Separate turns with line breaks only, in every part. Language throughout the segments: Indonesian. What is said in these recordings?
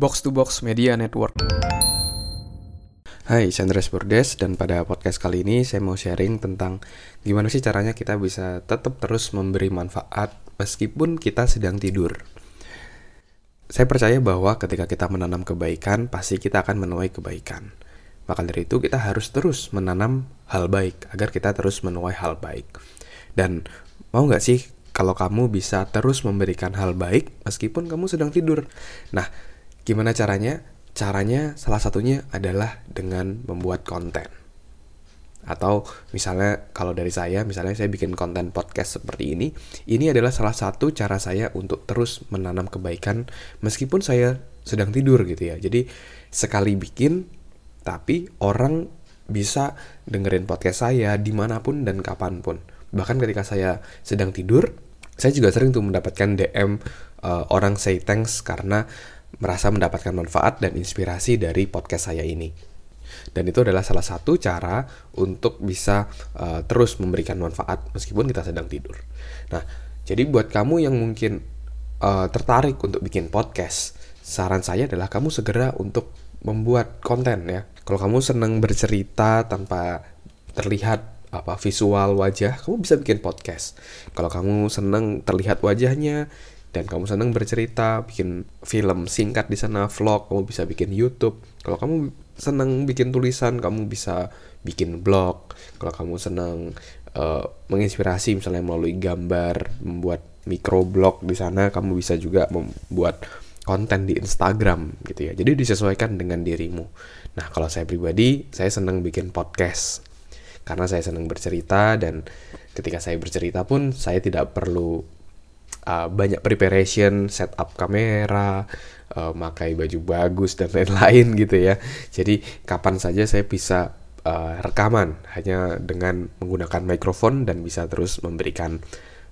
Box to Box Media Network.
Hai, Chandra Burdes dan pada podcast kali ini saya mau sharing tentang gimana sih caranya kita bisa tetap terus memberi manfaat meskipun kita sedang tidur. Saya percaya bahwa ketika kita menanam kebaikan, pasti kita akan menuai kebaikan. Maka dari itu kita harus terus menanam hal baik agar kita terus menuai hal baik. Dan mau nggak sih kalau kamu bisa terus memberikan hal baik meskipun kamu sedang tidur? Nah, gimana caranya? Caranya salah satunya adalah dengan membuat konten. Atau misalnya kalau dari saya, misalnya saya bikin konten podcast seperti ini, ini adalah salah satu cara saya untuk terus menanam kebaikan meskipun saya sedang tidur gitu ya. Jadi sekali bikin, tapi orang bisa dengerin podcast saya di mana pun dan kapan pun. Bahkan ketika saya sedang tidur, saya juga sering tuh mendapatkan DM uh, orang say thanks karena merasa mendapatkan manfaat dan inspirasi dari podcast saya ini. Dan itu adalah salah satu cara untuk bisa uh, terus memberikan manfaat meskipun kita sedang tidur. Nah, jadi buat kamu yang mungkin uh, tertarik untuk bikin podcast, saran saya adalah kamu segera untuk membuat konten ya. Kalau kamu senang bercerita tanpa terlihat apa visual wajah, kamu bisa bikin podcast. Kalau kamu senang terlihat wajahnya, dan kamu senang bercerita, bikin film singkat di sana, vlog, kamu bisa bikin YouTube. Kalau kamu senang bikin tulisan, kamu bisa bikin blog. Kalau kamu senang uh, menginspirasi misalnya melalui gambar, membuat microblog di sana, kamu bisa juga membuat konten di Instagram gitu ya. Jadi disesuaikan dengan dirimu. Nah, kalau saya pribadi, saya senang bikin podcast. Karena saya senang bercerita dan ketika saya bercerita pun saya tidak perlu uh, banyak preparation, setup kamera, uh, makai baju bagus dan lain-lain gitu ya. Jadi kapan saja saya bisa uh, rekaman hanya dengan menggunakan mikrofon dan bisa terus memberikan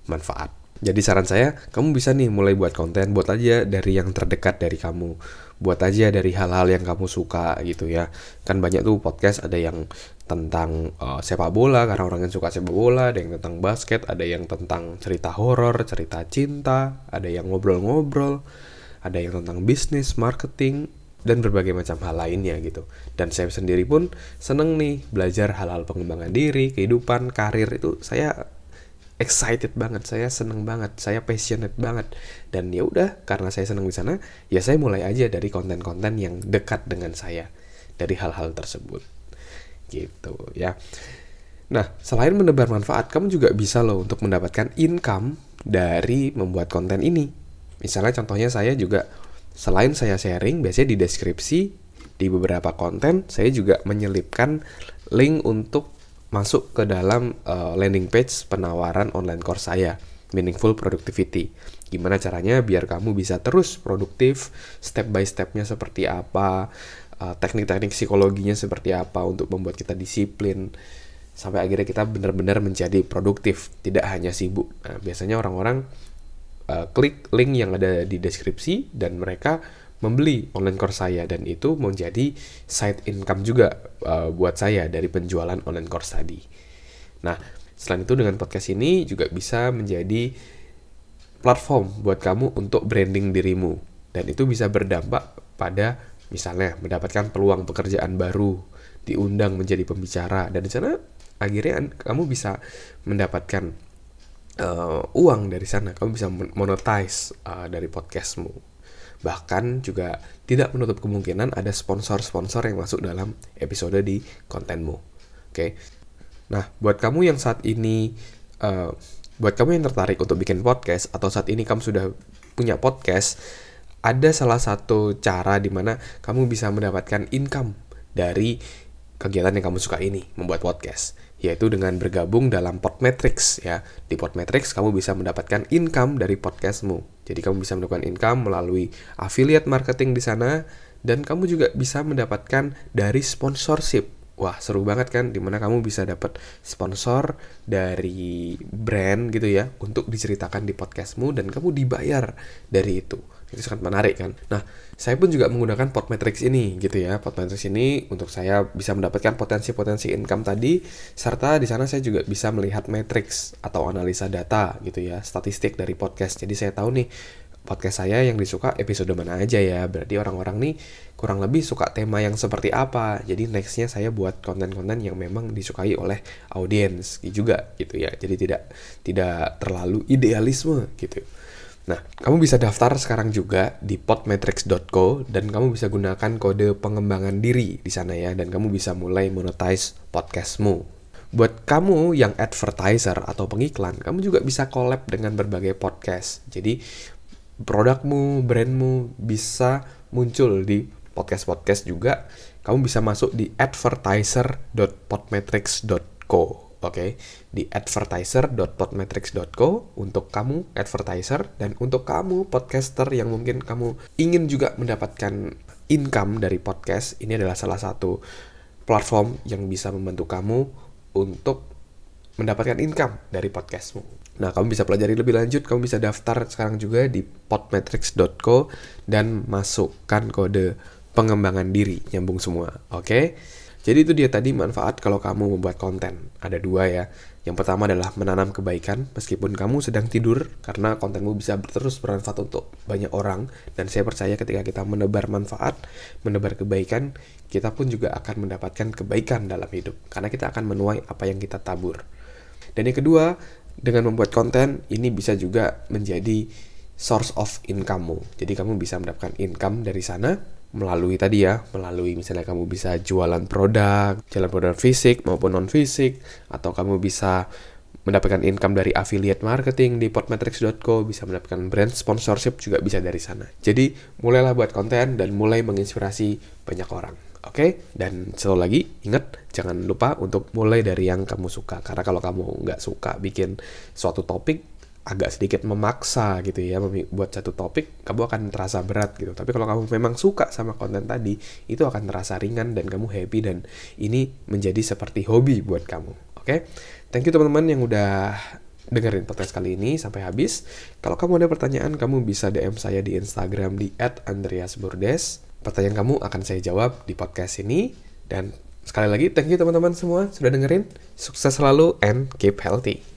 manfaat. Jadi saran saya, kamu bisa nih mulai buat konten, buat aja dari yang terdekat dari kamu. Buat aja dari hal-hal yang kamu suka gitu ya. Kan banyak tuh podcast ada yang tentang uh, sepak bola karena orang yang suka sepak bola, ada yang tentang basket, ada yang tentang cerita horor, cerita cinta, ada yang ngobrol-ngobrol, ada yang tentang bisnis, marketing, dan berbagai macam hal lainnya gitu. Dan saya sendiri pun seneng nih belajar hal-hal pengembangan diri, kehidupan, karir itu saya excited banget, saya seneng banget, saya passionate banget. Dan ya udah, karena saya seneng di sana, ya saya mulai aja dari konten-konten yang dekat dengan saya dari hal-hal tersebut. Gitu ya. Nah, selain menebar manfaat, kamu juga bisa loh untuk mendapatkan income dari membuat konten ini. Misalnya contohnya saya juga selain saya sharing, biasanya di deskripsi di beberapa konten saya juga menyelipkan link untuk masuk ke dalam uh, landing page penawaran online course saya, Meaningful Productivity. Gimana caranya biar kamu bisa terus produktif, step by stepnya seperti apa, uh, teknik-teknik psikologinya seperti apa untuk membuat kita disiplin, sampai akhirnya kita benar-benar menjadi produktif, tidak hanya sibuk. Nah, biasanya orang-orang uh, klik link yang ada di deskripsi dan mereka membeli online course saya. Dan itu menjadi side income juga uh, buat saya dari penjualan online course tadi. Nah, selain itu dengan podcast ini juga bisa menjadi platform buat kamu untuk branding dirimu. Dan itu bisa berdampak pada misalnya mendapatkan peluang pekerjaan baru, diundang menjadi pembicara dan di sana akhirnya kamu bisa mendapatkan uh, uang dari sana, kamu bisa monetize uh, dari podcastmu Bahkan juga tidak menutup kemungkinan ada sponsor-sponsor yang masuk dalam episode di kontenmu. Oke. Nah, buat kamu yang saat ini uh, buat kamu yang tertarik untuk bikin podcast atau saat ini kamu sudah punya podcast, ada salah satu cara di mana kamu bisa mendapatkan income dari kegiatan yang kamu suka ini, membuat podcast yaitu dengan bergabung dalam Podmetrics ya. Di Podmetrics kamu bisa mendapatkan income dari podcastmu. Jadi kamu bisa mendapatkan income melalui affiliate marketing di sana dan kamu juga bisa mendapatkan dari sponsorship. Wah, seru banget kan di mana kamu bisa dapat sponsor dari brand gitu ya untuk diceritakan di podcastmu dan kamu dibayar dari itu itu sangat menarik kan. Nah, saya pun juga menggunakan Podmetrics ini gitu ya. Podmetrics ini untuk saya bisa mendapatkan potensi-potensi income tadi serta di sana saya juga bisa melihat matrix atau analisa data gitu ya, statistik dari podcast. Jadi saya tahu nih podcast saya yang disuka episode mana aja ya. Berarti orang-orang nih kurang lebih suka tema yang seperti apa. Jadi nextnya saya buat konten-konten yang memang disukai oleh audiens juga gitu ya. Jadi tidak tidak terlalu idealisme gitu. Nah, kamu bisa daftar sekarang juga di podmetrics.co dan kamu bisa gunakan kode pengembangan diri di sana ya dan kamu bisa mulai monetize podcastmu. Buat kamu yang advertiser atau pengiklan, kamu juga bisa collab dengan berbagai podcast. Jadi produkmu, brandmu bisa muncul di podcast-podcast juga. Kamu bisa masuk di advertiser.podmetrics.co. Oke, okay? di advertiser.podmetrics.co untuk kamu advertiser dan untuk kamu podcaster yang mungkin kamu ingin juga mendapatkan income dari podcast, ini adalah salah satu platform yang bisa membantu kamu untuk mendapatkan income dari podcastmu. Nah, kamu bisa pelajari lebih lanjut, kamu bisa daftar sekarang juga di podmetrics.co dan masukkan kode pengembangan diri, nyambung semua, oke? Okay? Jadi itu dia tadi manfaat kalau kamu membuat konten. Ada dua ya. Yang pertama adalah menanam kebaikan meskipun kamu sedang tidur karena kontenmu bisa terus bermanfaat untuk banyak orang dan saya percaya ketika kita menebar manfaat, menebar kebaikan, kita pun juga akan mendapatkan kebaikan dalam hidup karena kita akan menuai apa yang kita tabur. Dan yang kedua, dengan membuat konten ini bisa juga menjadi source of income-mu. Jadi kamu bisa mendapatkan income dari sana melalui tadi ya, melalui misalnya kamu bisa jualan produk, jualan produk fisik maupun non fisik, atau kamu bisa mendapatkan income dari affiliate marketing di podmetrics.co, bisa mendapatkan brand sponsorship juga bisa dari sana. Jadi mulailah buat konten dan mulai menginspirasi banyak orang. Oke, okay? dan satu lagi ingat jangan lupa untuk mulai dari yang kamu suka karena kalau kamu nggak suka bikin suatu topik agak sedikit memaksa gitu ya buat satu topik kamu akan terasa berat gitu. Tapi kalau kamu memang suka sama konten tadi itu akan terasa ringan dan kamu happy dan ini menjadi seperti hobi buat kamu oke? Okay? thank you teman-teman yang udah dengerin podcast kali ini sampai habis. Kalau kamu ada pertanyaan kamu bisa DM saya di Instagram di @andreasburdes pertanyaan kamu akan saya jawab di podcast ini. Dan sekali lagi thank you teman-teman semua sudah dengerin. Sukses selalu and keep healthy